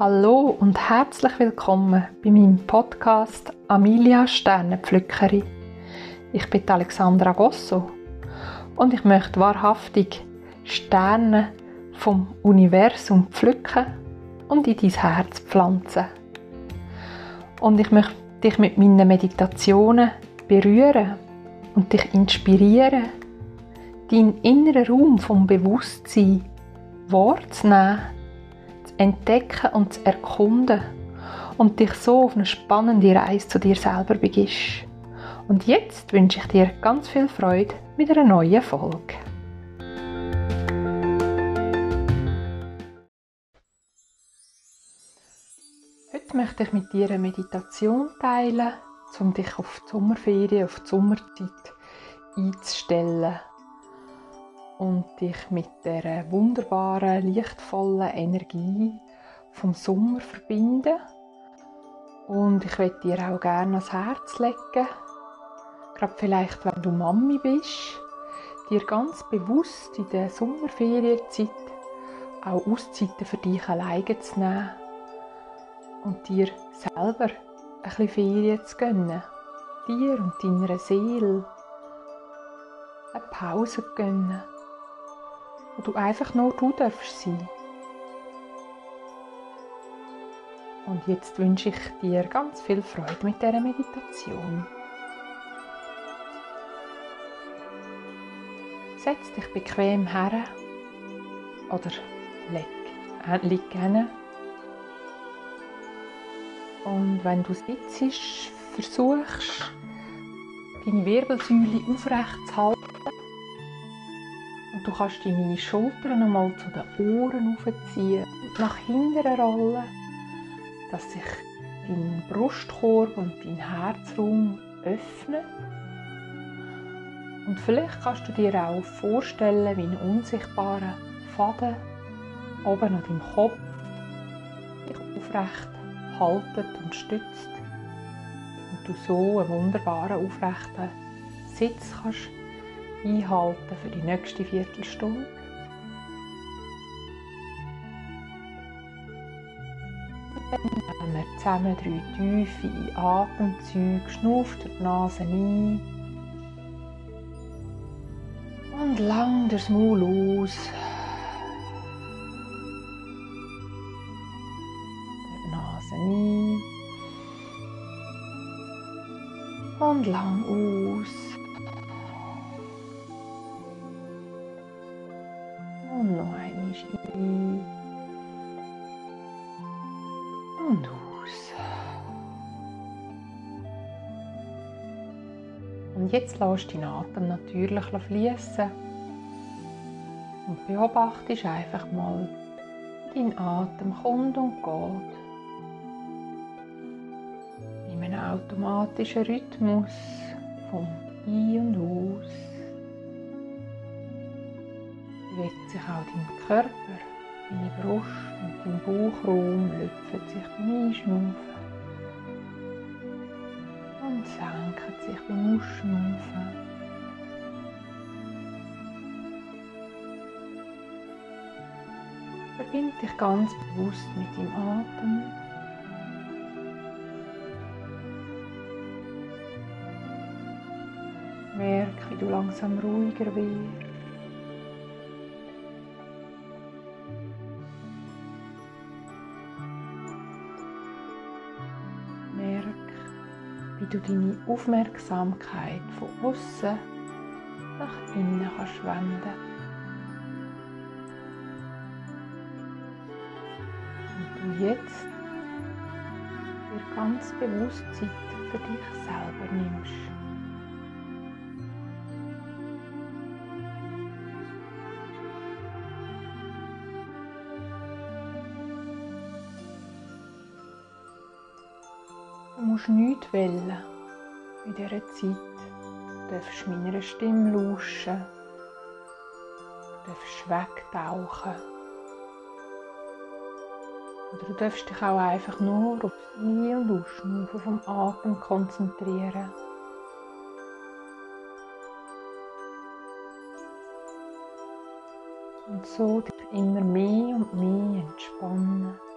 Hallo und herzlich willkommen bei meinem Podcast Amelia Sternenpflückerin. Ich bin Alexandra Gosso und ich möchte wahrhaftig Sterne vom Universum pflücken und in dein Herz pflanzen. Und ich möchte dich mit meinen Meditationen berühren und dich inspirieren, deinen inneren Raum vom Bewusstsein wahrzunehmen, zu entdecken und zu erkunden und dich so auf eine spannende Reise zu dir selber begibst. Und jetzt wünsche ich dir ganz viel Freude mit einer neuen Folge. Heute möchte ich mit dir eine Meditation teilen, um dich auf die Sommerferien, auf die Sommerzeit einzustellen und dich mit der wunderbaren, lichtvollen Energie vom Sommer verbinden. Und ich möchte dir auch gerne ans Herz legen, gerade vielleicht, wenn du Mami bist, dir ganz bewusst in der Sommerferienzeit auch Auszeiten für dich alleine zu nehmen und dir selber ein bisschen Ferien zu gönnen. Dir und deiner Seele eine Pause gönnen wo du einfach nur du darfst sein. Und jetzt wünsche ich dir ganz viel Freude mit dieser Meditation. Setz dich bequem her oder leg, äh, lieg hin. Und wenn du sitzt, versuchst deine Wirbelsäule aufrecht zu halten und du kannst deine Schultern einmal zu den Ohren aufziehen und nach hinten rollen, dass sich dein Brustkorb und dein Herzraum öffnen. Und vielleicht kannst du dir auch vorstellen, wie ein unsichtbarer Faden oben an deinem Kopf dich aufrecht haltet und stützt und du so einen wunderbaren aufrechten Sitz kannst einhalten für die nächste Viertelstunde. Dann nehmen wir zusammen drei tiefe Atemzüge, schnauft die Nase ein und lang durchs Maul aus. Die Nase ein und lang aus. Und jetzt lässt deinen Atem natürlich fließen. Und beobachtest einfach mal, dein Atem kommt und geht. In einem automatischen Rhythmus vom Ein- und Aus bewegt sich auch dein Körper, deine Brust und dein Bauchraum lüpfen sich beim Einschnaufen Ausschnaufen. Verbind dich ganz bewusst mit deinem Atem. Merk, wie du langsam ruhiger wirst. Du deine Aufmerksamkeit von außen nach innen kannst wenden. Und du jetzt dir ganz bewusst Zeit für dich selber nimmst. Musst nichts wählen in dieser Zeit. Du darfst meiner Stimme lauschen. Du darfst wegtauchen. Oder du darfst dich auch einfach nur auf das Ein- und Ausschnaufen vom Atem konzentrieren. Und so dich immer mehr und mehr entspannen.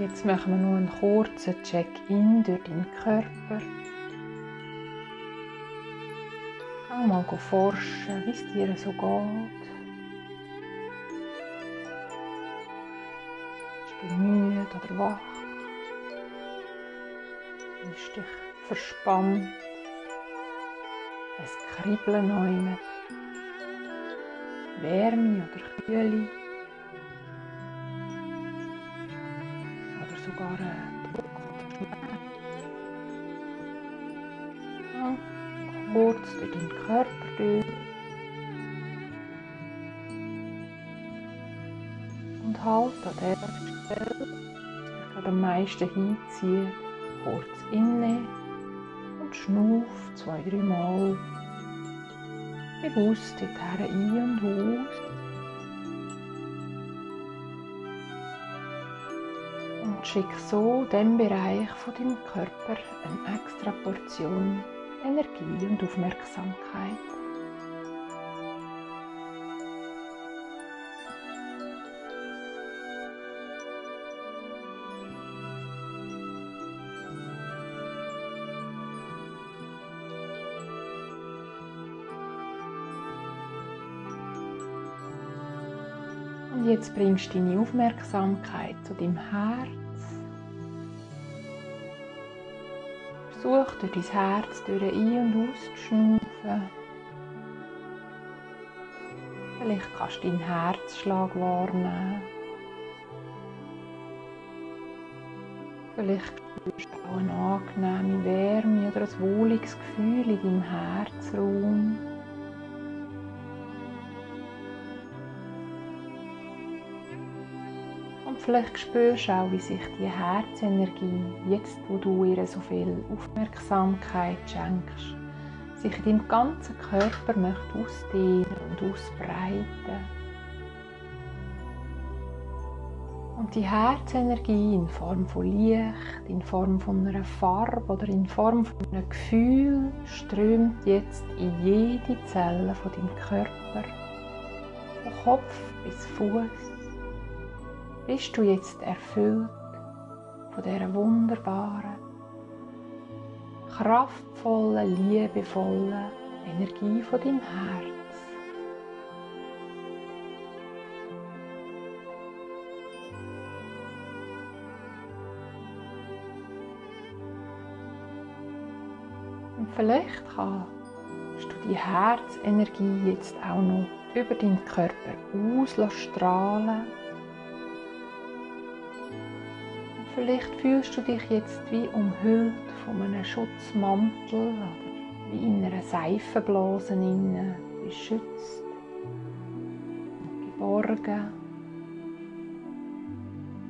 Jetzt machen wir nur einen kurzen Check-in durch deinen Körper. Geh mal forschen, wie es dir so geht. Bist du müde oder wach? Bist du dich verspannt? Ein Kribbeln neu Wärme oder Kühle? Ja, kurz durch deinen Körper durch. Und halt an dieser Stelle, die am meisten hinzieht, kurz inne und schnuff zwei, drei Mal bewusst dorthin ein- und aus. Und schick so dem Bereich von deinem Körper eine extra Portion Energie und Aufmerksamkeit. Jetzt bringst du deine Aufmerksamkeit zu deinem Herz. Versuch durch dein Herz durch ein- und auszuschnaufen. Vielleicht kannst du deinen Herzschlag wahrnehmen. Vielleicht spürst du auch eine angenehme Wärme oder ein wohliges Gefühl in deinem Herzraum. Vielleicht spürst du auch, wie sich die Herzenergie, jetzt wo du ihr so viel Aufmerksamkeit schenkst, sich in deinem ganzen Körper möchte ausdehnen und ausbreiten. Und die Herzenergie in Form von Licht, in Form von einer Farbe oder in Form von einem Gefühl strömt jetzt in jede Zelle von deinem Körper, von Kopf bis Fuß bist du jetzt erfüllt von dieser wunderbaren, kraftvollen, liebevollen Energie von deinem Herz. Und vielleicht kannst du die Herzenergie jetzt auch noch über deinen Körper ausstrahlen Vielleicht fühlst du dich jetzt wie umhüllt von einem Schutzmantel oder wie in einer Seifenblase innen, beschützt geborgen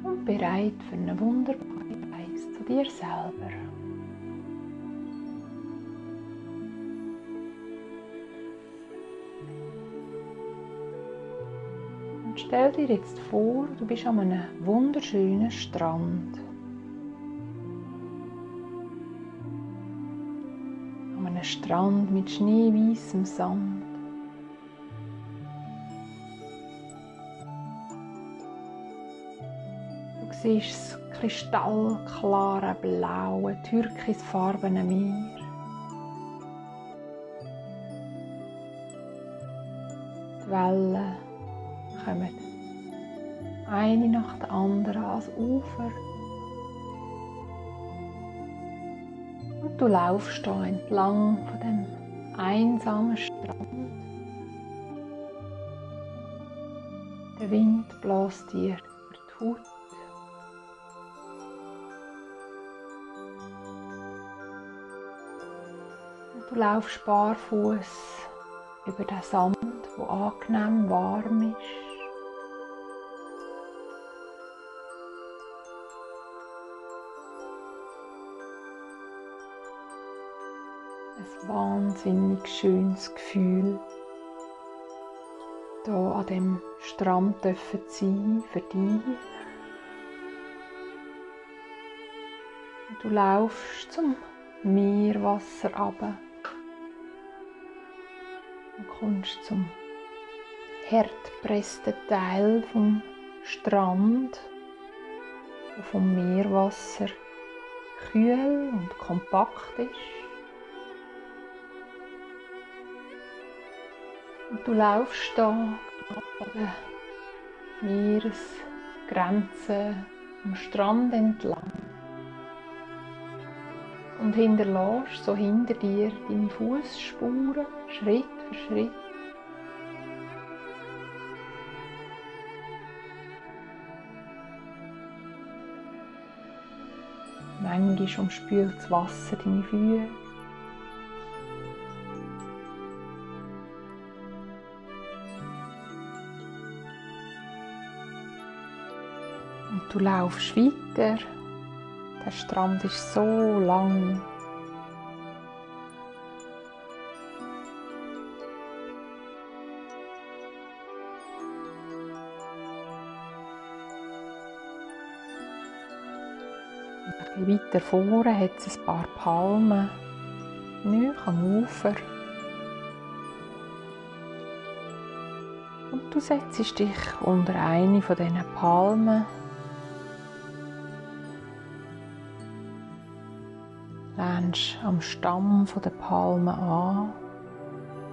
und bereit für eine wunderbare Reise zu dir selber. Stell dir jetzt vor, du bist an einem wunderschönen Strand. An einem Strand mit schneeweißem Sand. Du siehst das kristallklare, blaue, türkisfarbene Meer. Die Wellen kommen eine nach der anderen ans Ufer. Und du laufst da entlang von dem einsamen Strand. Der Wind bläst dir über die Haut. Und du laufst barfuß über den Sand, wo angenehm warm ist. Wahnsinnig schönes Gefühl, hier an dem Strand zu sein für dich. Du laufst zum Meerwasser runter und kommst zum hartpressten Teil vom Strand. das vom Meerwasser kühl und kompakt ist. Und du laufst da an der Meeresgrenze am Strand entlang und hinterlässt so hinter dir deine Fußspuren Schritt für Schritt. Manchmal umspült das Wasser deine Füße. Und du laufst weiter. Der Strand ist so lang. Und weiter vorne hat es ein paar Palmen, nicht am Ufer. Und du setzt dich unter eine von diesen Palmen lehnst am Stamm der Palme an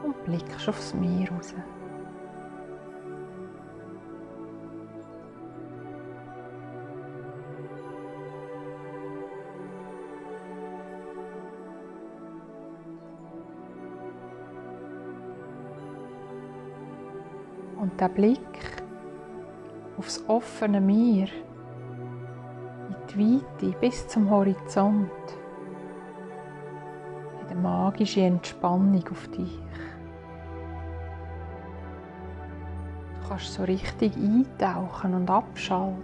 und blickst aufs Meer raus. Und der Blick aufs offene Meer, in die Weite bis zum Horizont, magische Entspannung auf dich. Du kannst so richtig eintauchen und abschalten.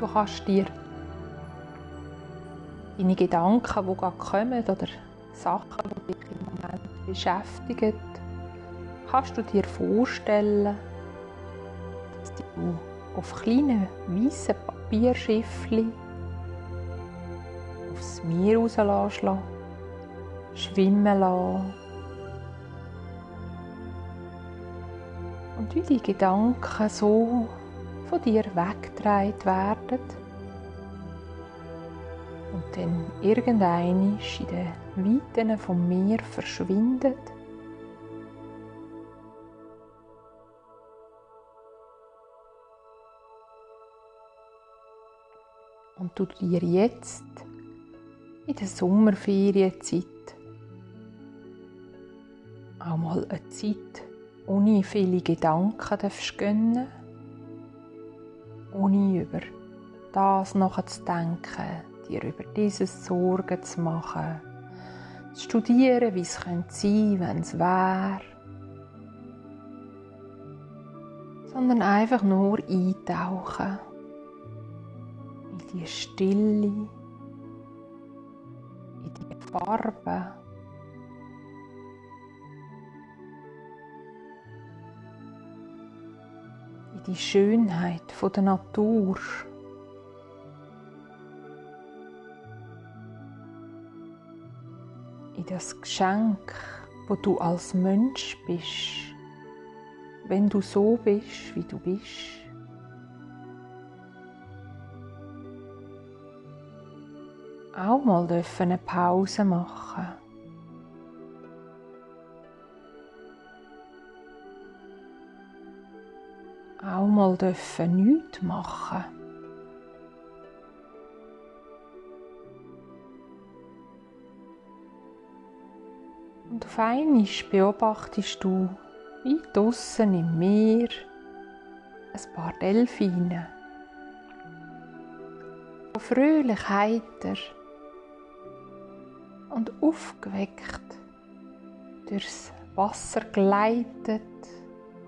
Du kannst dir deine Gedanken, die gerade kommen oder Sachen, die dich im Moment beschäftigen, kannst du dir vorstellen, dass du auf kleinen weißen Papierschiffchen aufs Meer rauslassen schwimmen lassen. Und wie die Gedanken so von dir weggetragen werden dann irgendein in den Weiten vom Meer verschwindet. Und du dir jetzt in der Sommerferienzeit auch mal eine Zeit ohne viele Gedanken darfst gönnen ohne über das nachzudenken, dir über dieses Sorgen zu machen, zu studieren, wie es könnte sein, wenn es wäre, sondern einfach nur eintauchen. In die Stille, in die Farben die Schönheit der Natur. In das Geschenk, wo du als Mensch bist, wenn du so bist, wie du bist. Auch mal dürfen eine Pause machen. auch mal dürfen nichts machen. Auf einmal beobachtest du. Weit draussen im Meer. Ein paar Delfine, die fröhlich heiter und aufgeweckt durchs Wasser gleitet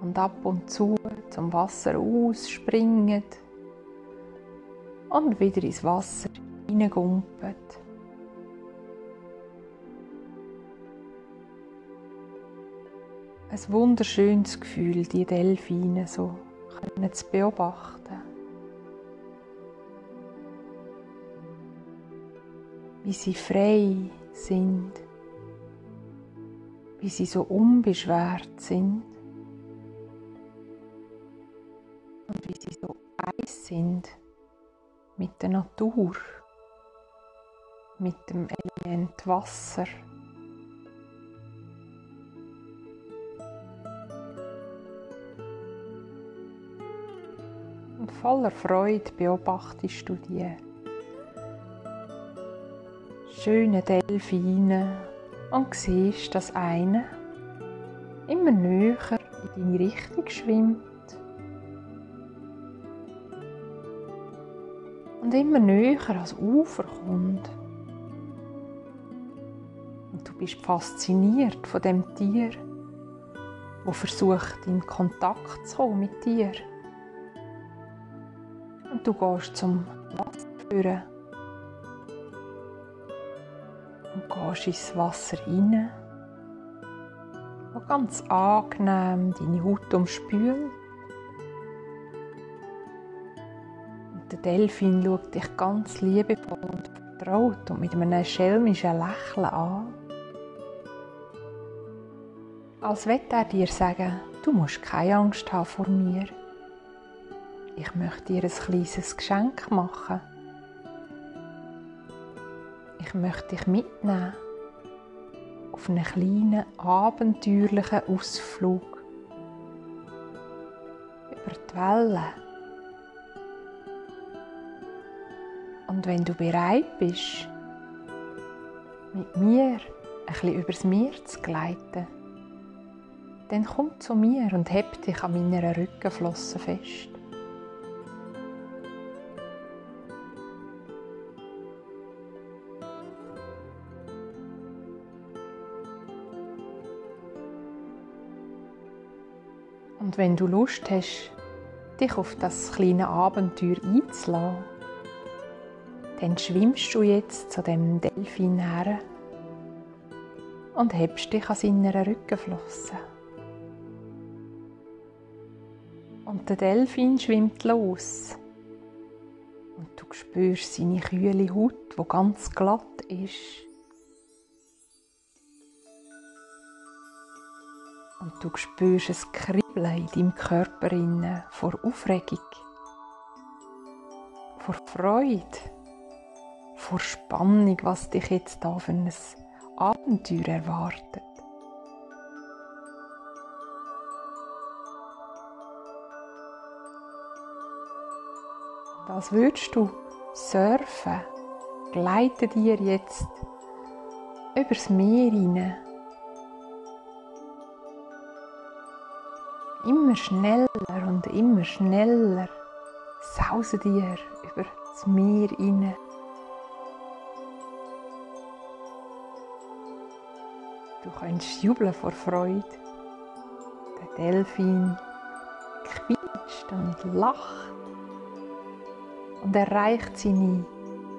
und ab und zu zum Wasser ausspringen und wieder ins Wasser hineingumpen. Ein wunderschönes Gefühl, die Delfine so zu beobachten. Wie sie frei sind, wie sie so unbeschwert sind und wie sie so eins sind mit der Natur, mit dem Element Wasser. Und voller Freude beobachtest du die schönen Delfine und siehst, dass einer immer näher in deine Richtung schwimmt und immer näher ans Ufer kommt. Und du bist fasziniert von dem Tier, wo versucht in Kontakt zu kommen mit dir. Und du gehst zum Wasser führen und gehst ins Wasser rein, wo ganz angenehm deine Haut umspült Der Delfin schaut dich ganz liebevoll und vertraut und mit einem schelmischen Lächeln an. Als wird er dir sagen, du musst keine Angst haben vor mir. Ich möchte dir ein kleines Geschenk machen. Ich möchte dich mitnehmen auf einen kleinen, abenteuerlichen Ausflug über die Wellen Und wenn du bereit bist, mit mir ein bisschen übers Meer zu gleiten, dann komm zu mir und heb dich an meiner Rückenflosse fest. Wenn du Lust hast, dich auf das kleine Abenteuer einzulassen, dann schwimmst du jetzt zu dem Delfin her und hebst dich an seiner Rückenflosse. Und der Delfin schwimmt los. Und du spürst seine kühle Haut, wo ganz glatt ist. Und du spürst ein Kribbeln in deinem Körper vor Aufregung, vor Freude vor Spannung, was dich jetzt da für ein Abenteuer erwartet. Als würdest du surfen, gleite dir jetzt übers Meer hinein. Immer schneller und immer schneller sausen dir über das Meer hinein. Du kannst jubeln vor Freude. Der Delfin quietscht und lacht und erreicht seine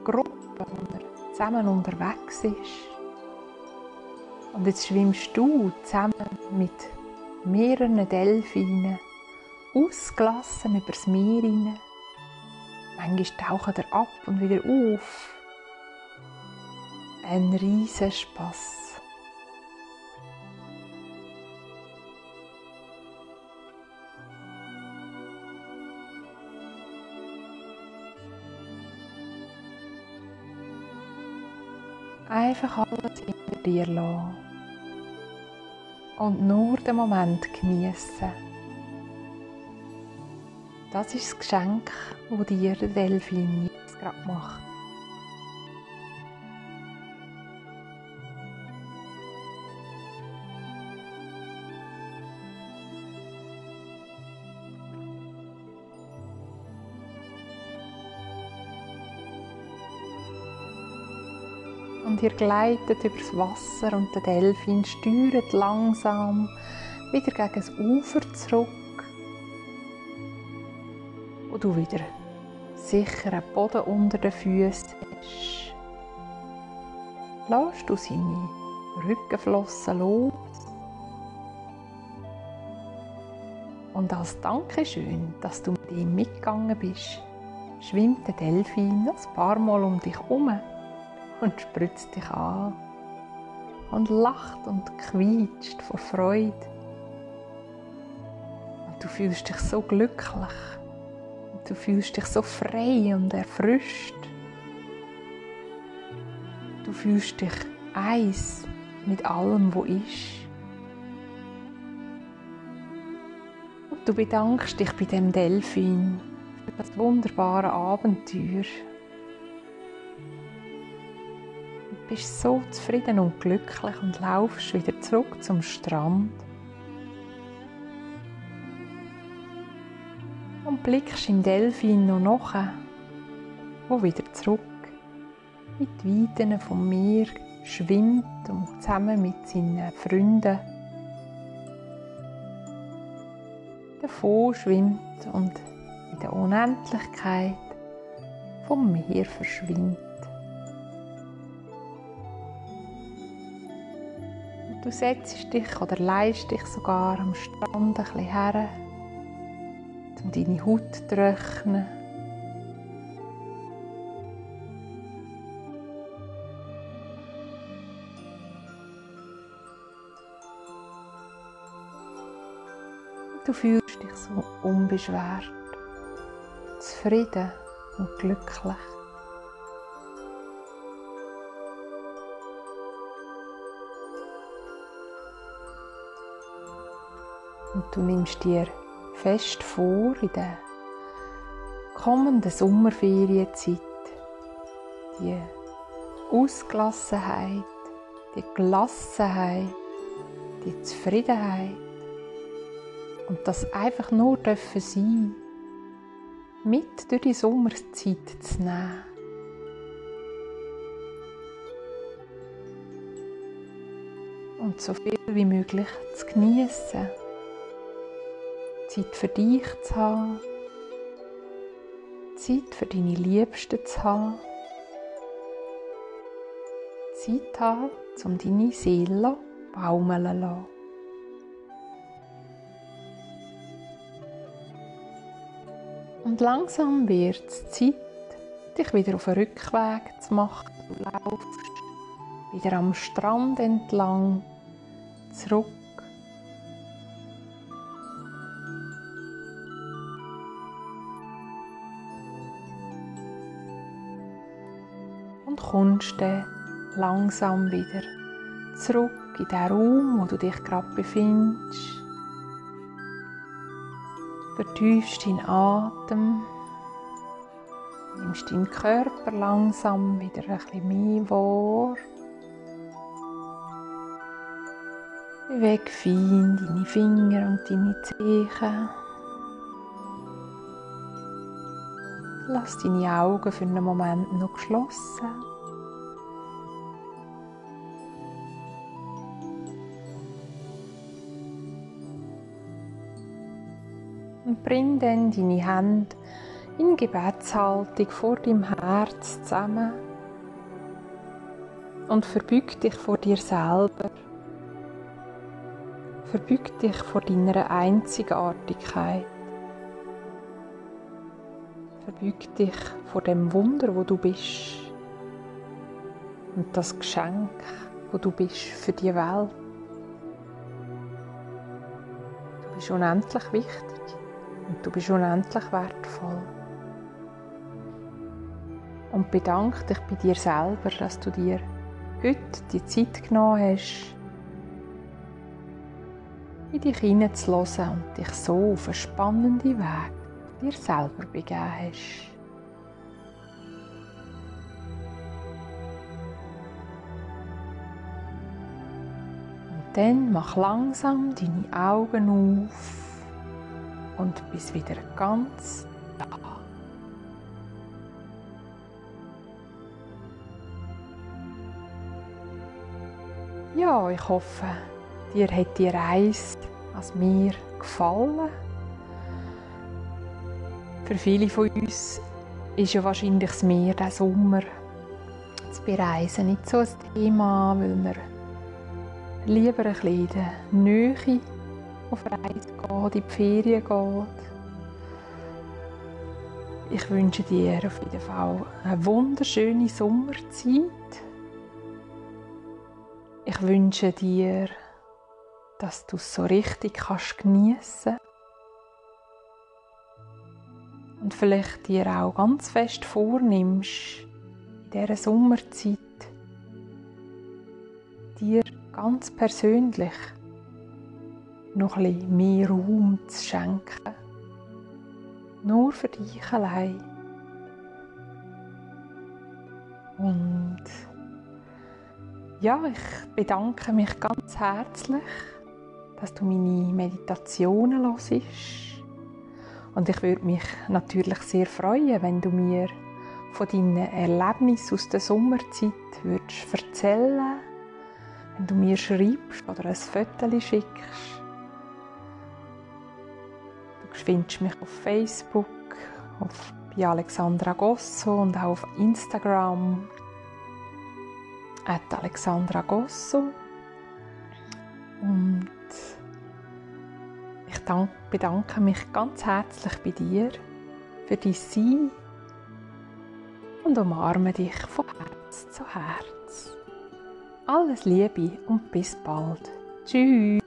Gruppe, wo er zusammen unterwegs ist. Und jetzt schwimmst du zusammen mit mehreren Delfinen ausgelassen übers Meer hinein. Manchmal tauchen er ab und wieder auf. Ein riesen Spass. Einfach alles hinter dir lassen. Und nur den Moment genießen. Das ist das Geschenk, das dir der Delfin jetzt gerade macht. Und ihr gleitet übers Wasser und der Delfin steuert langsam wieder gegen das Ufer zurück, wo du wieder sicheren Boden unter den Füßen hast. Lass du seine Rückenflossen los. Und als Dankeschön, dass du mit ihm mitgegangen bist, schwimmt der Delfin ein paar Mal um dich herum und spritzt dich an und lacht und quietscht vor Freude. Und du fühlst dich so glücklich. Und du fühlst dich so frei und erfrischt. Du fühlst dich eins mit allem, wo ist. Und du bedankst dich bei dem Delfin für das wunderbare Abenteuer. Bist so zufrieden und glücklich und laufst wieder zurück zum Strand. Und blickst im Delfin noch nach, wo wieder zurück mit Weiden vom Meer schwimmt und zusammen mit seinen Freunden davon schwimmt und in der Unendlichkeit vom Meer verschwindet. Du setzt dich oder leist dich sogar am Strand ein bisschen her, um deine Haut zu trocknen Du fühlst dich so unbeschwert, zufrieden und glücklich. Und du nimmst dir fest vor, in der kommenden Sommerferienzeit die Ausgelassenheit, die Gelassenheit, die Zufriedenheit und das einfach nur dürfen sein, mit durch die Sommerszeit zu nehmen. Und so viel wie möglich zu genießen. Zeit für dich zu haben. Zeit für deine Liebsten zu haben. Zeit haben, um deine Seele baumeln zu lassen. Und langsam wird es Zeit, dich wieder auf den Rückweg zu machen. Du laufst wieder am Strand entlang zurück. Kommst dann langsam wieder zurück in den Raum, wo du dich gerade befindest vertiefst deinen Atem, nimmst deinen Körper langsam wieder ein bisschen mehr wahr. Beweg fein deine Finger und deine Zehen. Lass deine Augen für einen Moment noch geschlossen. Bring dann deine Hände in Gebetshaltung vor deinem Herz zusammen und verbüg dich vor dir selber. Verbüg dich vor deiner Einzigartigkeit. Verbüg dich vor dem Wunder, wo du bist und das Geschenk, wo du bist für die Welt. Du bist unendlich wichtig und du bist unendlich wertvoll. Und bedanke dich bei dir selber, dass du dir heute die Zeit genommen hast, in dich hineinzulassen und dich so auf einen spannenden Weg dir selber begeben hast. Und dann mach langsam deine Augen auf und bist wieder ganz da. Ja, ich hoffe, dir hat die Reise als mir gefallen. Für viele von uns ist ja wahrscheinlich das Meer diesen Sommer zu bereisen nicht so ein Thema, weil wir lieber ein bisschen in der Nähe auf Reise geht, in die Ferien geht. Ich wünsche dir auf jeden Fall eine wunderschöne Sommerzeit. Ich wünsche dir, dass du es so richtig kannst geniessen und vielleicht dir auch ganz fest vornimmst, in dieser Sommerzeit dir ganz persönlich noch ein mehr Raum zu schenken. Nur für dich allein. Und ja, ich bedanke mich ganz herzlich, dass du meine Meditationen hörst. Und ich würde mich natürlich sehr freuen, wenn du mir von deinen Erlebnissen aus der Sommerzeit würdest erzählen wenn du mir schreibst oder ein Foto schickst. Findest mich auf Facebook, auf bei Alexandra Gosso und auch auf Instagram at Alexandra Gosso. Und ich bedanke mich ganz herzlich bei dir für dein Sein und umarme dich von Herz zu Herz. Alles Liebe und bis bald. Tschüss.